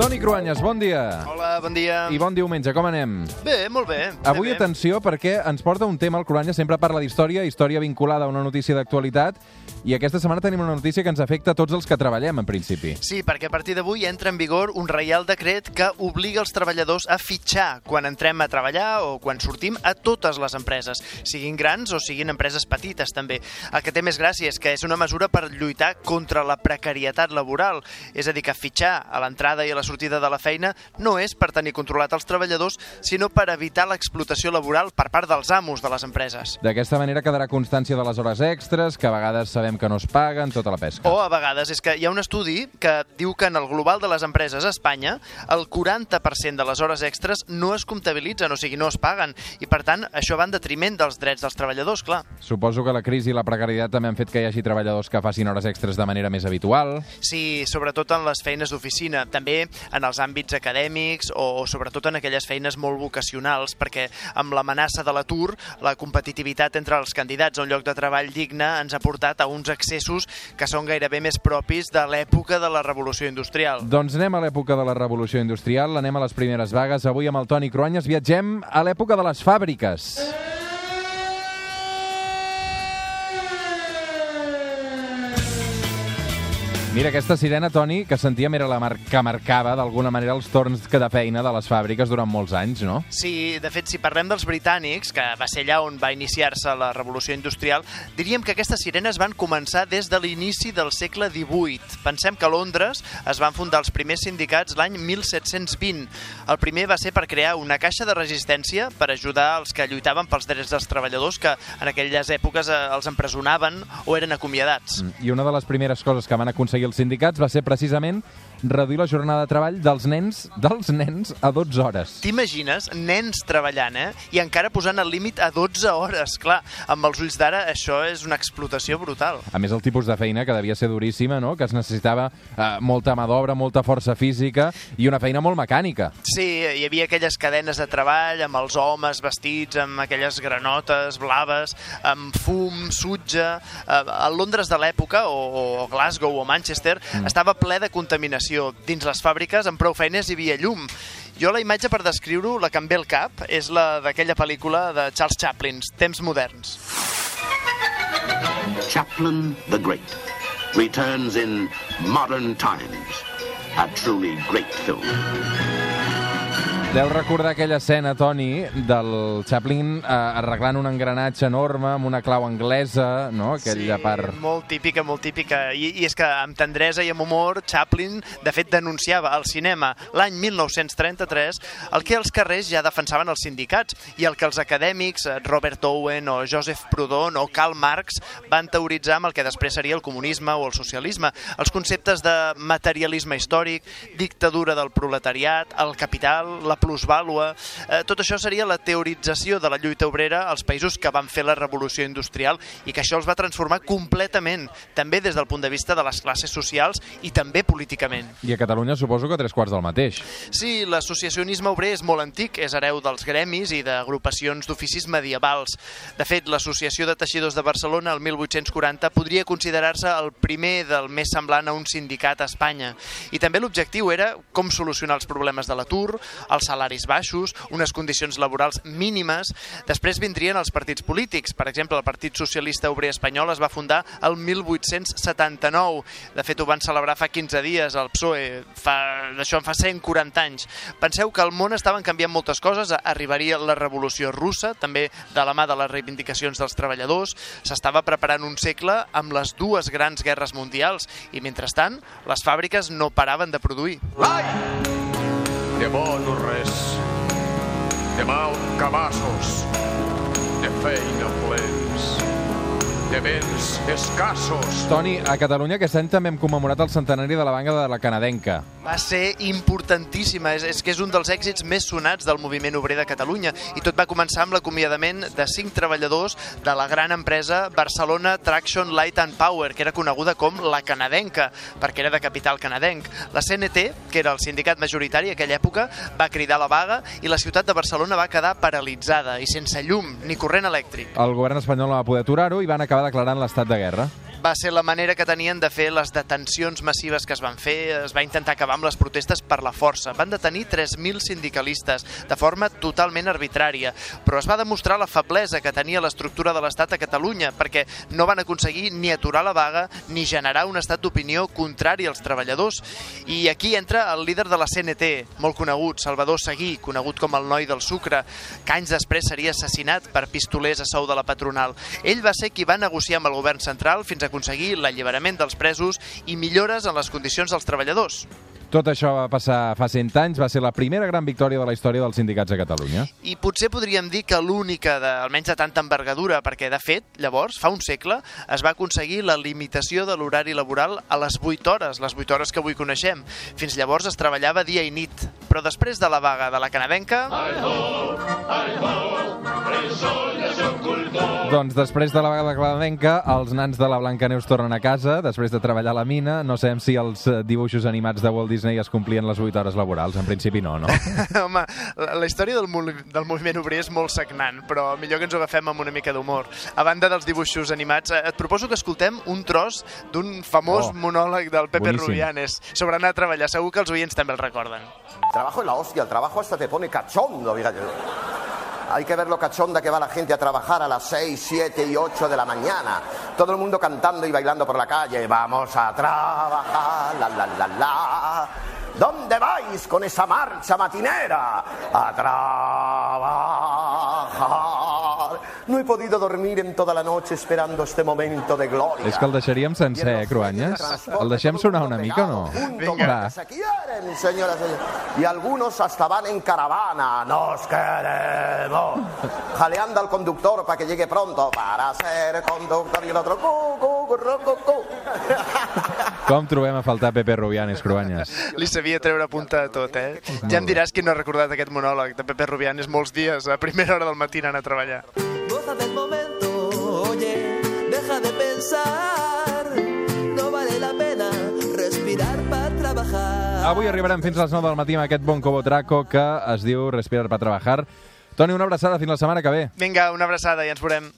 Toni Cruanyes, bon dia. Hola, bon dia. I bon diumenge, com anem? Bé, molt bé. Avui, bé, atenció, perquè ens porta un tema, el Cruanyes sempre parla d'història, història vinculada a una notícia d'actualitat, i aquesta setmana tenim una notícia que ens afecta a tots els que treballem, en principi. Sí, perquè a partir d'avui entra en vigor un reial decret que obliga els treballadors a fitxar quan entrem a treballar o quan sortim a totes les empreses, siguin grans o siguin empreses petites també. El que té més gràcia és que és una mesura per lluitar contra la precarietat laboral, és a dir, que fitxar a l'entrada i a la sortida de la feina no és per tenir controlat els treballadors, sinó per evitar l'explotació laboral per part dels amos de les empreses. D'aquesta manera quedarà constància de les hores extres, que a vegades sabem que no es paguen, tota la pesca. O a vegades és que hi ha un estudi que diu que en el global de les empreses a Espanya el 40% de les hores extres no es comptabilitzen, o sigui, no es paguen. I per tant, això va en detriment dels drets dels treballadors, clar. Suposo que la crisi i la precarietat també han fet que hi hagi treballadors que facin hores extres de manera més habitual. Sí, sobretot en les feines d'oficina, també en els àmbits acadèmics o, sobretot en aquelles feines molt vocacionals, perquè amb l'amenaça de l'atur, la competitivitat entre els candidats a un lloc de treball digne ens ha portat a uns accessos que són gairebé més propis de l'època de la revolució industrial. Doncs anem a l'època de la revolució industrial, anem a les primeres vagues. Avui amb el Toni Cruanyes viatgem a l'època de les fàbriques. Mira, aquesta sirena, Toni, que sentíem era la mar que marcava d'alguna manera els torns que de feina de les fàbriques durant molts anys, no? Sí, de fet, si parlem dels britànics, que va ser allà on va iniciar-se la revolució industrial, diríem que aquestes sirenes van començar des de l'inici del segle XVIII. Pensem que a Londres es van fundar els primers sindicats l'any 1720. El primer va ser per crear una caixa de resistència per ajudar els que lluitaven pels drets dels treballadors que en aquelles èpoques eh, els empresonaven o eren acomiadats. I una de les primeres coses que van aconseguir els sindicats va ser precisament reduir la jornada de treball dels nens dels nens a 12 hores. T'imagines nens treballant, eh? I encara posant el límit a 12 hores. Clar, amb els ulls d'ara això és una explotació brutal. A més, el tipus de feina que devia ser duríssima, no? que es necessitava eh, molta mà d'obra, molta força física i una feina molt mecànica. Sí, hi havia aquelles cadenes de treball amb els homes vestits amb aquelles granotes blaves, amb fum, sutge... Eh, a Londres de l'època, o, o Glasgow o Manchester, mm. estava ple de contaminació. Dins les fàbriques, amb prou feines, hi havia llum. Jo la imatge per descriure-ho, la que em ve al cap, és la d'aquella pel·lícula de Charles Chaplin, Temps moderns. Chaplin the Great returns in modern times. A truly great film. Deu recordar aquella escena, Toni, del Chaplin eh, arreglant un engranatge enorme amb una clau anglesa, no? Aquella sí, part... molt típica, molt típica. I, I és que amb tendresa i amb humor, Chaplin, de fet, denunciava al cinema l'any 1933 el que els carrers ja defensaven els sindicats i el que els acadèmics, eh, Robert Owen o Joseph Proudhon o Karl Marx, van teoritzar amb el que després seria el comunisme o el socialisme. Els conceptes de materialisme històric, dictadura del proletariat, el capital, la plusvàlua... Eh, tot això seria la teorització de la lluita obrera als països que van fer la revolució industrial i que això els va transformar completament, també des del punt de vista de les classes socials i també políticament. I a Catalunya suposo que tres quarts del mateix. Sí, l'associacionisme obrer és molt antic, és hereu dels gremis i d'agrupacions d'oficis medievals. De fet, l'Associació de Teixidors de Barcelona, el 1840, podria considerar-se el primer del més semblant a un sindicat a Espanya. I també l'objectiu era com solucionar els problemes de l'atur, els salaris baixos, unes condicions laborals mínimes. Després vindrien els partits polítics. Per exemple, el Partit Socialista Obrer Espanyol es va fundar el 1879. De fet, ho van celebrar fa 15 dies al PSOE. Fa, D'això en fa 140 anys. Penseu que al món estaven canviant moltes coses. Arribaria la Revolució Russa, també de la mà de les reivindicacions dels treballadors. S'estava preparant un segle amb les dues grans guerres mundials i, mentrestant, les fàbriques no paraven de produir. L'any de bon res, de mal cabassos, de feina plens, de béns escassos. Toni, a Catalunya aquest any també hem commemorat el centenari de la banca de la canadenca. Va ser importantíssima, és, és que és un dels èxits més sonats del moviment obrer de Catalunya i tot va començar amb l'acomiadament de cinc treballadors de la gran empresa Barcelona Traction Light and Power, que era coneguda com la canadenca, perquè era de capital canadenc. La CNT, que era el sindicat majoritari a aquella època, va cridar la vaga i la ciutat de Barcelona va quedar paralitzada i sense llum ni corrent elèctric. El govern espanyol no va poder aturar-ho i van acabar declarant l'estat de guerra. Va ser la manera que tenien de fer les detencions massives que es van fer. Es va intentar acabar amb les protestes per la força. Van detenir 3.000 sindicalistes de forma totalment arbitrària, però es va demostrar la feblesa que tenia l'estructura de l'Estat a Catalunya, perquè no van aconseguir ni aturar la vaga ni generar un estat d'opinió contrari als treballadors. I aquí entra el líder de la CNT, molt conegut, Salvador Seguí, conegut com el noi del sucre, que anys després seria assassinat per pistolers a sou de la patronal. Ell va ser qui va negociar amb el govern central fins a aconseguir l'alliberament dels presos i millores en les condicions dels treballadors. Tot això va passar fa 100 anys, va ser la primera gran victòria de la història dels sindicats a Catalunya. I potser podríem dir que l'única, de, almenys de tanta envergadura, perquè de fet, llavors, fa un segle, es va aconseguir la limitació de l'horari laboral a les 8 hores, les 8 hores que avui coneixem. Fins llavors es treballava dia i nit. Però després de la vaga de la canadenca... Doncs després de la vaga de Cladenca, els nans de la Blancaneus tornen a casa, després de treballar a la mina. No sabem si els eh, dibuixos animats de Walt Disney es complien les 8 hores laborals. En principi no, no? Home, la, la història del, movi- del moviment obrer és molt sagnant, però millor que ens ho agafem amb una mica d'humor. A banda dels dibuixos animats, eh, et proposo que escoltem un tros d'un famós Oh, monòleg del Pepe boníssim. Rubianes sobre anar a treballar. Segur que els oients també el recorden. Trabajo en la hostia, el trabajo hasta te pone cachondo, fíjate. Hay que ver lo cachonda que va la gente a trabajar a las 6, 7 y 8 de la mañana. Todo el mundo cantando y bailando por la calle. Vamos a trabajar, la la la la. ¿Dónde vais con esa marcha matinera? A trabajar. No he podido dormir en toda la noche esperando este momento de gloria. És que el deixaríem sencer, eh, Cruanyes? El deixem sonar una mica o no? Que se quieren, señoras y algunos hasta van en caravana. Nos queremos. Jaleando al conductor para que llegue pronto para ser conductor. Y el otro, cu, cu, cu, cu, cu. Com trobem a faltar Pepe Rubianes, Cruanyes? Li sabia treure punta de tot, eh? Ja em diràs qui no ha recordat aquest monòleg de Pepe Rubianes molts dies a primera hora del matí anant a treballar. Avui arribarem fins a les 9 del matí amb aquest bon cobotraco que es diu Respirar per treballar. Toni, una abraçada fins la setmana que ve. Vinga, una abraçada i ens veurem.